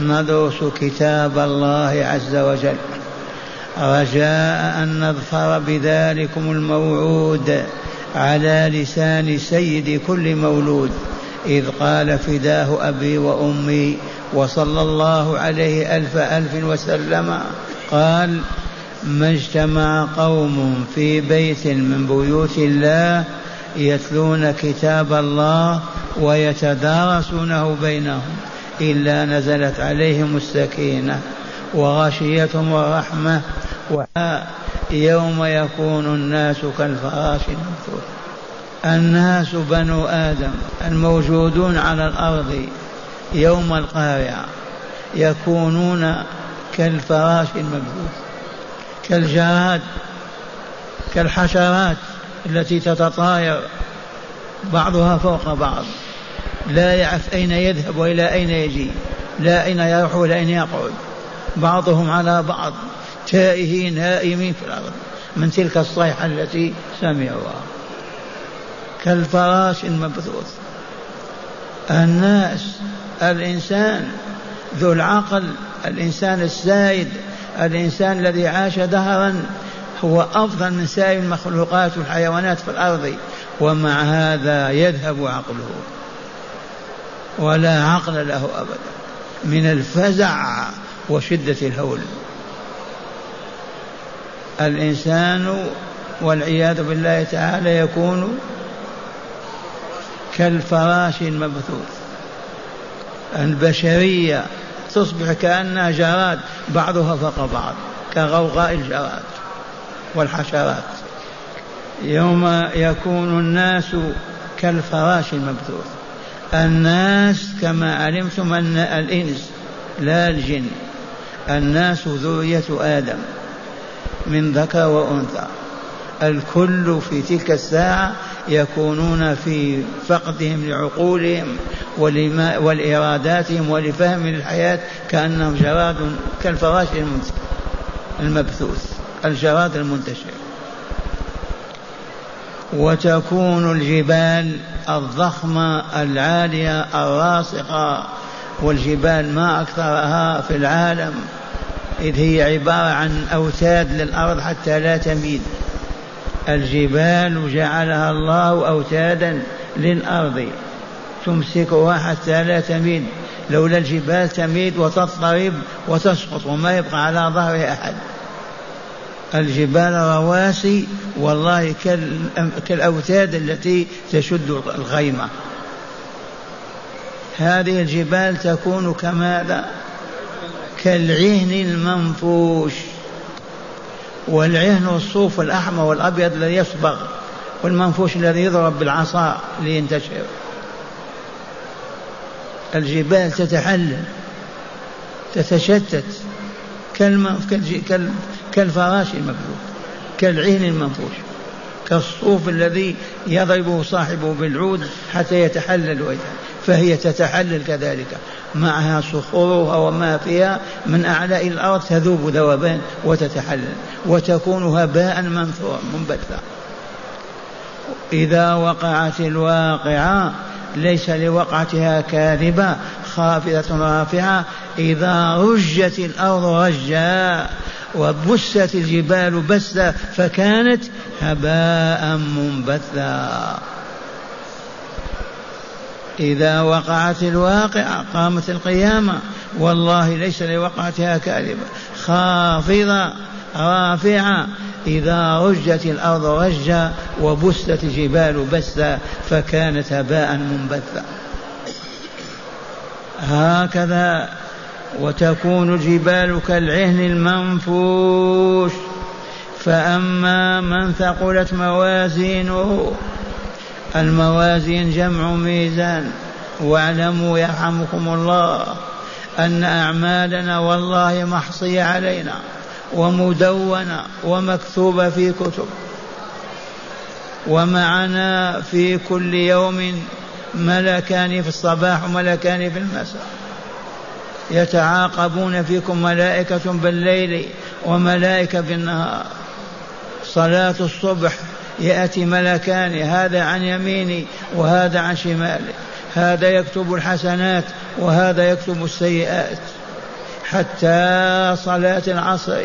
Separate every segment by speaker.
Speaker 1: ندرس كتاب الله عز وجل. رجاء أن نظفر بذلكم الموعود على لسان سيد كل مولود. إذ قال فداه أبي وأمي وصلى الله عليه ألف ألف وسلم. قال ما اجتمع قوم في بيت من بيوت الله يتلون كتاب الله ويتدارسونه بينهم إلا نزلت عليهم السكينة وغشيتهم الرحمة يوم يكون الناس كالفراش المبثوث الناس بنو آدم الموجودون على الأرض يوم القارعة يكونون كالفراش المبثوث كالجراد كالحشرات التي تتطاير بعضها فوق بعض. لا يعرف أين يذهب وإلى أين يجي لا أين يروح ولا أين يقعد. بعضهم على بعض تائهين نائمين في الأرض. من تلك الصيحة التي سمعوها كالفراش المبثوث. الناس الإنسان ذو العقل الإنسان السائد الإنسان الذي عاش دهرا هو أفضل من سائر المخلوقات والحيوانات في الأرض. ومع هذا يذهب عقله. ولا عقل له أبدا. من الفزع وشدة الهول. الإنسان والعياذ بالله تعالى يكون كالفراش المبثوث. البشرية تصبح كأنها جراد بعضها فوق بعض كغوغاء الجراد والحشرات. يوم يكون الناس كالفراش المبثوث. الناس كما علمتم أن الإنس لا الجن الناس ذرية آدم من ذكر وأنثى. الكل في تلك الساعة يكونون في فقدهم لعقولهم ولإراداتهم ولفهم الحياة كأنهم جراد كالفراش المبثوث الجراد المنتشر. وتكون الجبال الضخمة العالية الراسخة والجبال ما أكثرها في العالم إذ هي عبارة عن أوتاد للأرض حتى لا تميد. الجبال جعلها الله أوتادا للأرض تمسكها حتى لا تميد. لولا الجبال تميد وتضطرب وتسقط وما يبقى على ظهرها أحد. الجبال رواسي والله كالأوتاد التي تشد الغيمة. هذه الجبال تكون كماذا؟ كالعهن المنفوش. والعهن الصوف الأحمر والأبيض الذي يصبغ والمنفوش الذي يضرب بالعصا لينتشر. الجبال تتحلل تتشتت. كالفراش المبثوث كالعهن المنفوش كالصوف الذي يضربه صاحبه بالعود حتى يتحلل وجهه فهي تتحلل كذلك. معها صخورها وما فيها من أعلاء الأرض تذوب ذوبان وتتحلل وتكون هباء منثورا منبثا. إذا وقعت الواقعة ليس لوقعتها كاذبة خافضة رافعة إذا رجت الأرض رجا وبست الجبال بسا فكانت هباء منبثا. إذا وقعت الواقعة قامت القيامة والله ليس لوقعتها كاذبة. خافضة رافعة إذا رجت الأرض رجا وبست الجبال بسا فكانت هباء منبثا. هكذا وتكون الجبال كالعهن المنفوش. فأما من ثقلت موازينه الموازين جمع ميزان. واعلموا يرحمكم الله أن أعمالنا والله محصية علينا ومدونة ومكتوبة في كتب. ومعنا في كل يوم ملكان في الصباح وملكان في المساء. يتعاقبون فيكم ملائكة بالليل وملائكة بالنهار صلاة الصبح يأتي ملكان هذا عن يميني وهذا عن شمالي. هذا يكتب الحسنات وهذا يكتب السيئات. حتى صلاة العصر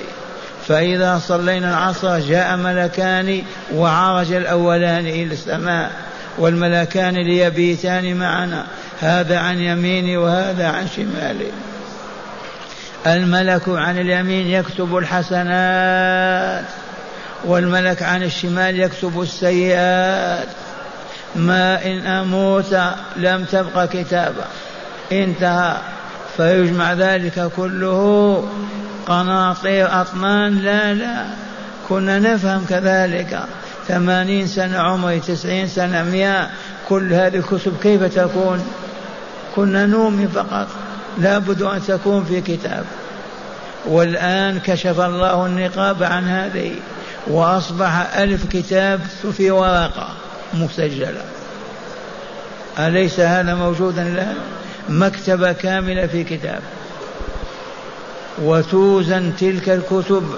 Speaker 1: فإذا صلينا العصر جاء ملكان وعرج الأولان إلى السماء. والملكان ليبيتان معنا. هذا عن يميني وهذا عن شمالي. الملك عن اليمين يكتب الحسنات والملك عن الشمال يكتب السيئات. ما إن أموت لم تبقى كتابة انتهى. فيجمع ذلك كله. قناطير أطنان لا لا. كنا نفهم كذلك. ثمانين سنة عمري تسعين سنة مئة. كل هذه الكتب كيف تكون؟ كنا نومي فقط. لا بد أن تكون في كتاب. والآن كشف الله النقاب عن هذه وأصبح ألف كتاب في ورقة مسجلة. أليس هذا موجودا الآن؟ مكتبة كاملة في كتاب. وتوزن تلك الكتب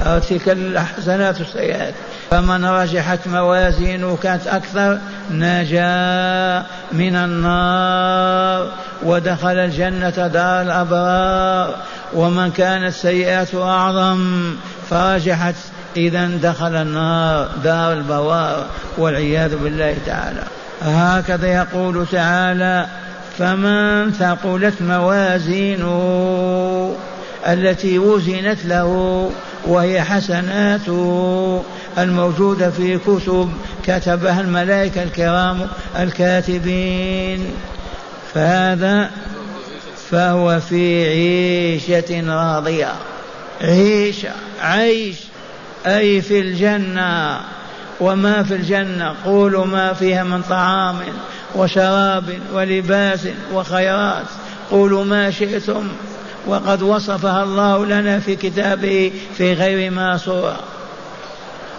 Speaker 1: أو تلك الحسنات والسيئات فمن رجحت موازينه كانت أكثر نجا من النار ودخل الجنة دار الأبرار. ومن كانت سيئاته أعظم فرجحت إذا دخل النار دار البوار. والعياذ بالله تعالى. هكذا يقول تعالى فمن ثقلت موازينه التي وزنت له وهي حسناته الموجودة في كتب كتبها الملائكة الكرام الكاتبين. فهذا فهو في عيشة راضية. عيشة عيش أي في الجنة. وما في الجنة قولوا ما فيها من طعام وشراب ولباس وخيرات. قولوا ما شئتم. وقد وصفها الله لنا في كتابه في غير ما صورة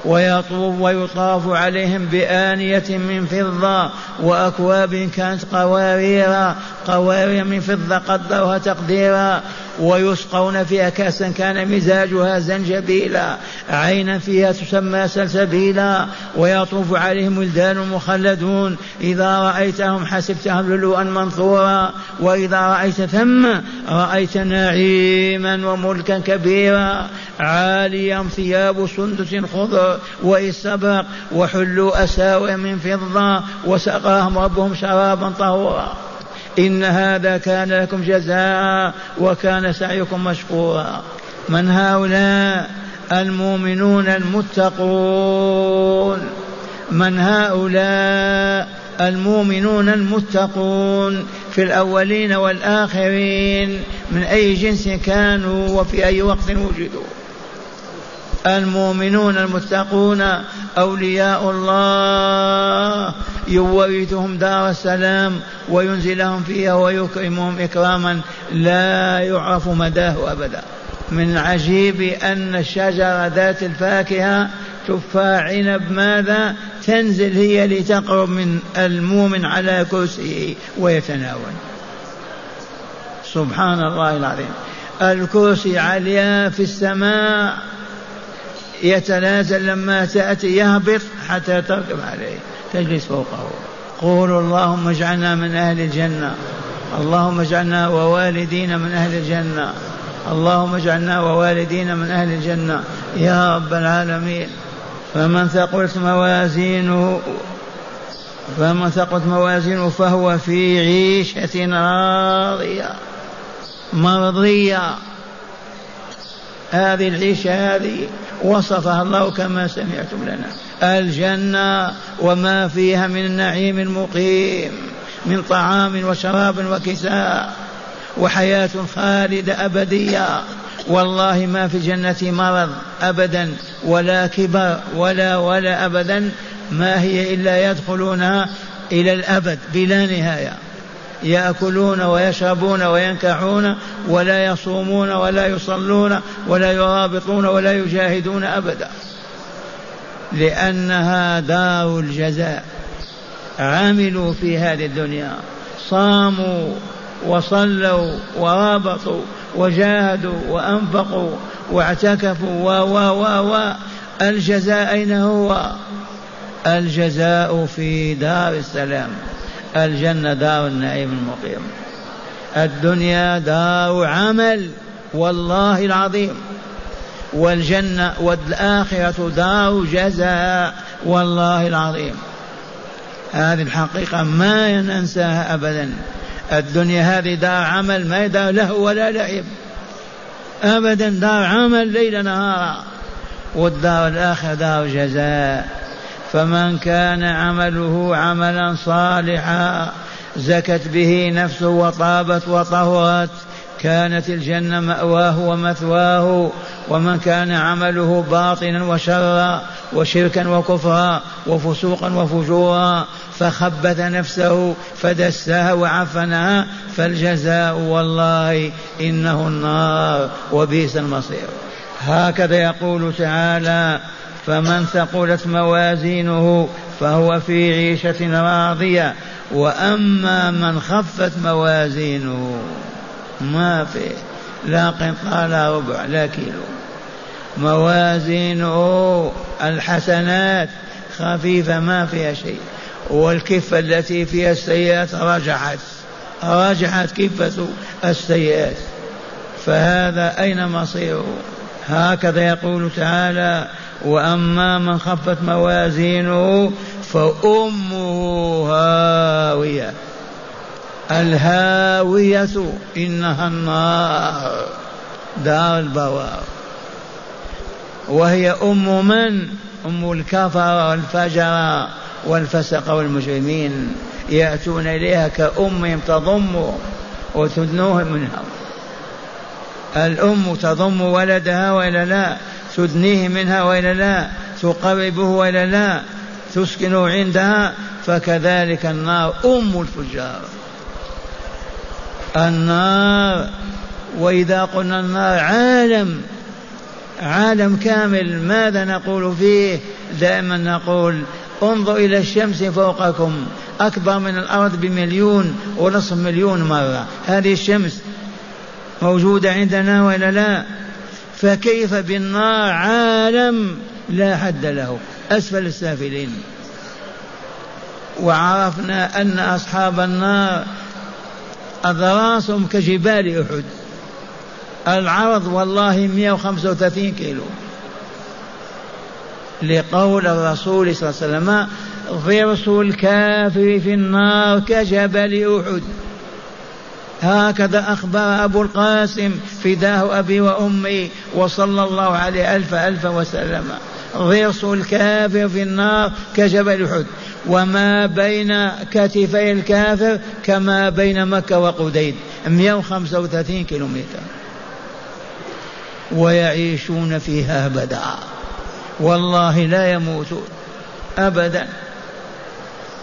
Speaker 1: ويطوف ويطاف عليهم بآنية من فضة وأكواب كانت قوارير قوارير من فضة قدرها تقديرا ويسقون فيها كأسا كان مزاجها زنجبيلا. عينا فيها تسمى سلسبيلا ويطوف عليهم ولدان مخلدون. إذا رأيتهم حسبتهم لؤلؤا منثورا وإذا رأيت ثم رأيت نعيما وملكا كبيرا. عاليهم ثياب سندس خضر واستبرق وحلوا أساور من فضة وسقاهم ربهم شرابا طهورا. إن هذا كان لكم جزاء وكان سعيكم مشكورا. من هؤلاء المؤمنون المتقون؟ من هؤلاء المؤمنون المتقون في الأولين والآخرين؟ من أي جنس كانوا وفي أي وقت وجدوا؟ المؤمنون المتقون أولياء الله يورثهم دار السلام وينزلهم فيها ويكرمهم إكراما لا يعرف مداه أبدا. من عجيب أن الشجرة ذات الفاكهة تفاح عنب ماذا تنزل هي لتقرب من المؤمن على كرسيه ويتناول. سبحان الله العظيم. الكرسي عليا في السماء. يتنازل لما تأتي يهبط حتى تركب عليه تجلس فوقه. قولوا اللهم اجعلنا من أهل الجنة. اللهم اجعلنا ووالدينا من أهل الجنة. اللهم اجعلنا ووالدينا من أهل الجنة. يا رب العالمين. فمن ثقلت موازينه فمن ثقلت موازينه فهو في عيشة راضية مرضية. هذه العيشة هذه وصفها الله كما سمعتم لنا. الجنة وما فيها من النعيم المقيم من طعام وشراب وكساء وحياة خالدة أبدية. والله ما في الجنة مرض أبدا ولا كبر ولا ولا أبدا ما هي إلا يدخلونها إلى الأبد بلا نهاية. يأكلون ويشربون وينكحون ولا يصومون ولا يصلون ولا يرابطون ولا يجاهدون أبدا. لأنها دار الجزاء. عملوا في هذه الدنيا. صاموا وصلوا ورابطوا وجاهدوا وأنفقوا واعتكفوا و و و و. الجزاء أين هو؟ الجزاء في دار السلام. الجنة دار النعيم المقيم. الدنيا دار عمل والله العظيم. والجنة والآخرة دار جزاء والله العظيم. هذه الحقيقة ما ننساها أبدا. الدنيا هذه دار عمل ما دار له ولا لعب. أبدا دار عمل ليل نهارا والدار الآخرة دار جزاء. فمن كان عمله عملا صالحا زكت به نفسه وطابت وطهرت كانت الجنة مأواه ومثواه. ومن كان عمله باطنا وشرا وشركا وكفرا وفسوقا وفجورا فخبث نفسه فدسها وعفنها فالجزاء والله إنه النار وبئس المصير. هكذا يقول تعالى فمن ثقلت موازينه فهو في عيشة راضية. وأما من خفت موازينه ما في لا قنطار لا ربع لا كيلو. موازينه الحسنات خفيفة ما فيها شيء. والكفة التي فيها السيئات رجعت رجعت كفة السيئات. فهذا أين مصيره؟ هكذا يقول تعالى وأما من خفت موازينه فأمه هاوية. الهاوية إنها النار دار البوار. وهي أم من؟ أم الكفر والفجر والفسق والمجرمين. يأتون إليها كأمهم تضم وتدنوهم منها. الأم تضم ولدها وإلا لا؟ تدنيه منها وإلا لا؟ تقربه وإلا لا؟ تسكنه عندها؟ فكذلك النار أم الفجار. النار وإذا قلنا النار عالم عالم كامل ماذا نقول فيه؟ دائما نقول انظر إلى الشمس فوقكم أكبر من الأرض بمليون ونصف مليون مرة. هذه الشمس موجودة عندنا ولا لا؟ فكيف بالنار عالم لا حد له أسفل السافلين. وعرفنا أن أصحاب النار أضراسهم كجبال أحد. العرض والله 135 كيلو. لقول الرسول صلى الله عليه وسلم ضرس الكافر في النار كجبل أحد. هكذا أخبر أبو القاسم فداه أبي وأمي وصلى الله عليه ألف ألف وسلم. ضرس الكافر في النار كجبل أحد. وما بين كتفي الكافر كما بين مكة وقديد. 135 كيلومتر. ويعيشون فيها أبدا. والله لا يموتون أبدا.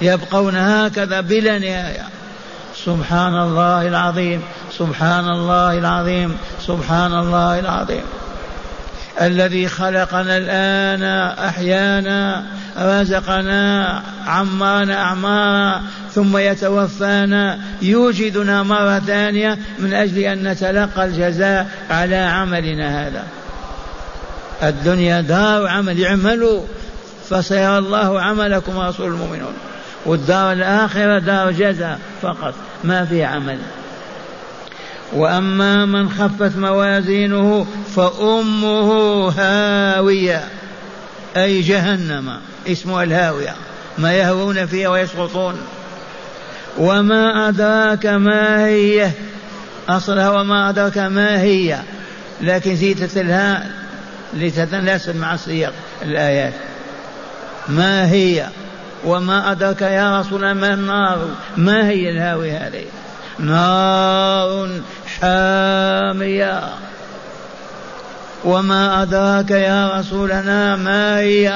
Speaker 1: يبقون هكذا بلا نهاية. سبحان الله العظيم. سبحان الله العظيم. سبحان الله العظيم. الذي خلقنا الآن أحيانا رزقنا عمرنا أعمارا ثم يتوفانا يوجدنا مرة ثانية من أجل أن نتلقى الجزاء على عملنا هذا. الدنيا دار عمل اعملوا فسيرى الله عملكم ورسول المؤمنون. والدار الآخرة دار جزاء فقط ما في عمل. وأما من خفت موازينه فأمه هاوية أي جهنم اسمها الهاوية ما يهوون فيها ويسقطون. وما أدراك ما هي أصلها وما أدراك ما هي لكن زيدت الهاء لتتناسب مع سياق الآيات. ما هي؟ وما أدرك يا رسول الله ما النار؟ ما هي الهاوية هذه؟ نار حامية وما أدراك يا رسولنا ما هي؟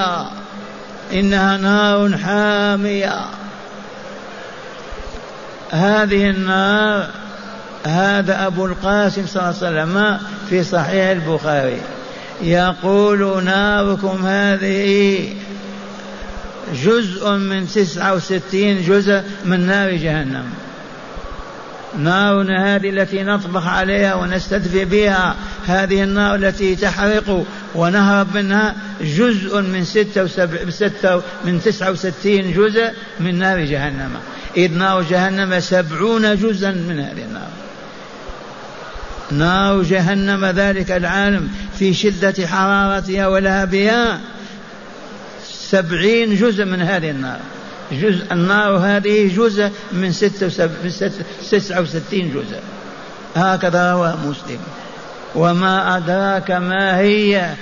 Speaker 1: إنها نار حامية. هذه النار هذا أبو القاسم صلى الله عليه وسلم في صحيح البخاري. يقول ناركم هذه جزء من تسعة وستين جزء من نار جهنم. نارنا هذه التي نطبخ عليها ونستدفي بها هذه النار التي تحرق ونهرب منها جزء من ستة, وسبع ستة من تسعة وستين جزء من نار جهنم. إذ نار جهنم سبعون جزءا من هذه النار. نار جهنم ذلك العالم في شدة حرارتها ولهبها سبعين جزء من هذه النار. جزء النار هذه جزء من تسعة وستين جزء. هكذا رواه مسلم. وما أدراك ما هي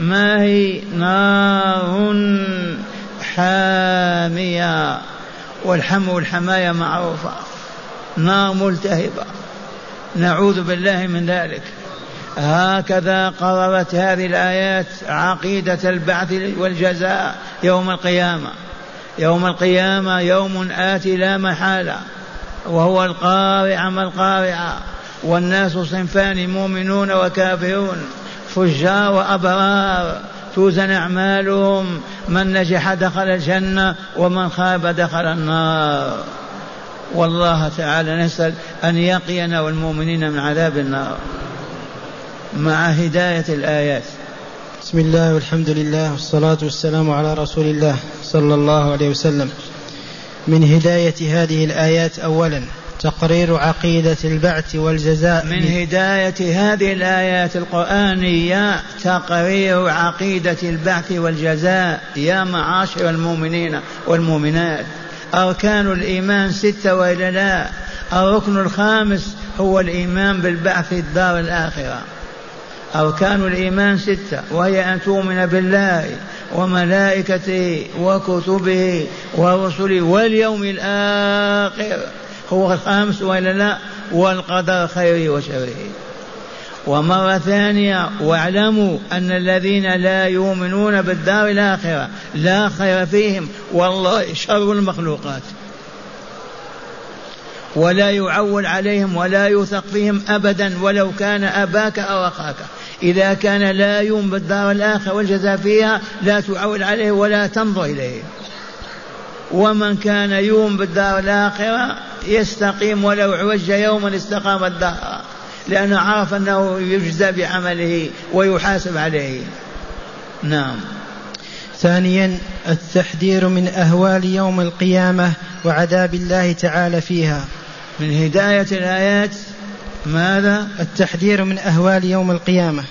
Speaker 1: ما هي نار حامية. والحم والحماية معروفة. نار ملتهبة. نعوذ بالله من ذلك. هكذا قررت هذه الآيات عقيدة البعث والجزاء يوم القيامة. يوم القيامة يوم آتي لا محالة وهو القارعة ما القارعة والناس صنفان مؤمنون وكافرون فجار وأبرار. توزن أعمالهم من نجح دخل الجنة ومن خاب دخل النار. والله تعالى نسأل أن يقينا والمؤمنين من عذاب النار. مع هداية الآيات.
Speaker 2: بسم الله والحمد لله والصلاة والسلام على رسول الله صلى الله عليه وسلم. من هداية هذه الآيات أولا تقرير عقيدة البعث والجزاء.
Speaker 1: من هداية هذه الآيات القرآنية تقرير عقيدة البعث والجزاء يا معاشر المؤمنين والمؤمنات. أركان الإيمان ستة وإلا لا الركن الخامس هو الإيمان بالبعث الدار الآخرة. أركان الإيمان ستة وهي أن تؤمن بالله وملائكته وكتبه ورسله واليوم الآخر. هو الخامس وإلا لا؟ والقدر خيره وشره. ومرة ثانية واعلموا أن الذين لا يؤمنون بالدار الآخرة لا خير فيهم والله شر المخلوقات. ولا يعول عليهم ولا يوثق فيهم أبدا ولو كان أباك أو أخاك. إذا كان لا يؤمن بالدار الآخرة والجزاء فيها لا تعول عليه ولا تنظر إليه. ومن كان يؤمن بالدار الآخرة يستقيم ولو عوج يوما استقام الدهر لأنه عرف أنه يجزى بعمله ويحاسب عليه. نعم.
Speaker 2: ثانيا التحذير من أهوال يوم القيامة وعذاب الله تعالى فيها.
Speaker 1: من هداية الآيات ماذا؟
Speaker 2: التحذير من أهوال يوم القيامة.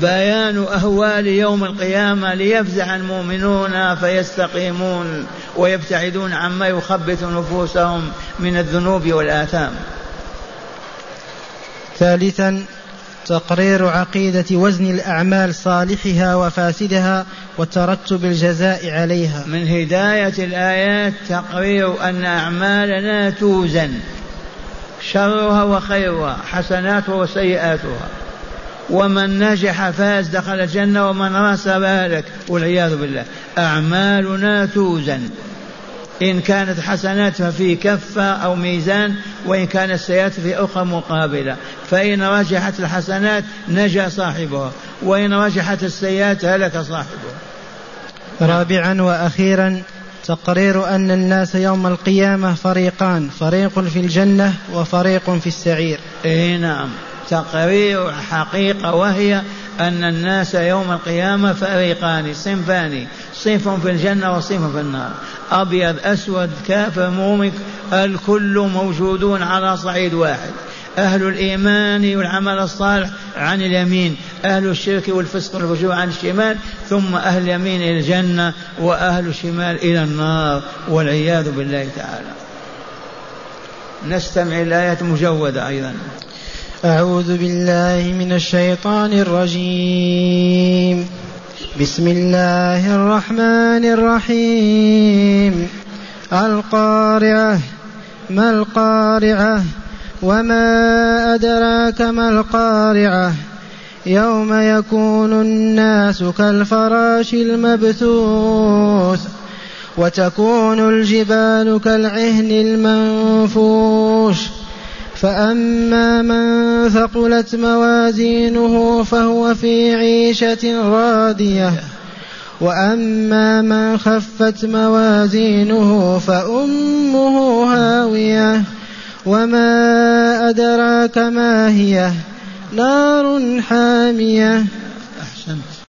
Speaker 1: بيان أهوال يوم القيامة ليفزع المؤمنون فيستقيمون ويبتعدون عما يخبث نفوسهم من الذنوب والآثام.
Speaker 2: ثالثا تقرير عقيدة وزن الأعمال صالحها وفاسدها وترتب الجزاء عليها.
Speaker 1: من هداية الآيات تقرير أن أعمالنا توزن. شرها وخيرها حسناتها وسيئاتها. ومن نجح فاز دخل الجنة ومن رأس بالك والعياذ بالله أعمالنا توزن. إن كانت حسنات ففي كفة أو ميزان وإن كانت سيئات في أخرى مقابلة. فإن رجحت الحسنات نجا صاحبها. وإن رجحت السيئات هلك صاحبها.
Speaker 2: رابعا وأخيرا تقرير أن الناس يوم القيامة فريقان فريق في الجنة وفريق في السعير.
Speaker 1: إيه نعم. تقرير حقيقة وهي أن الناس يوم القيامة فريقان صنفان صنف في الجنة وصنف في النار. أبيض أسود كافر مؤمن الكل موجودون على صعيد واحد. أهل الإيمان والعمل الصالح عن اليمين أهل الشرك والفسق والفجور عن الشمال ثم أهل اليمين إلى الجنة وأهل الشمال إلى النار والعياذ بالله تعالى. نستمع الآية مجودة أيضا.
Speaker 2: أعوذ بالله من الشيطان الرجيم. بسم الله الرحمن الرحيم. القارعة ما القارعة؟ وما أدراك ما القارعة يوم يكون الناس كالفراش المبثوث وتكون الجبال كالعهن المنفوش فأما من ثقلت موازينه فهو في عيشة راضية وأما من خفت موازينه فأمه هاوية وما أدراك ما هي نار حامية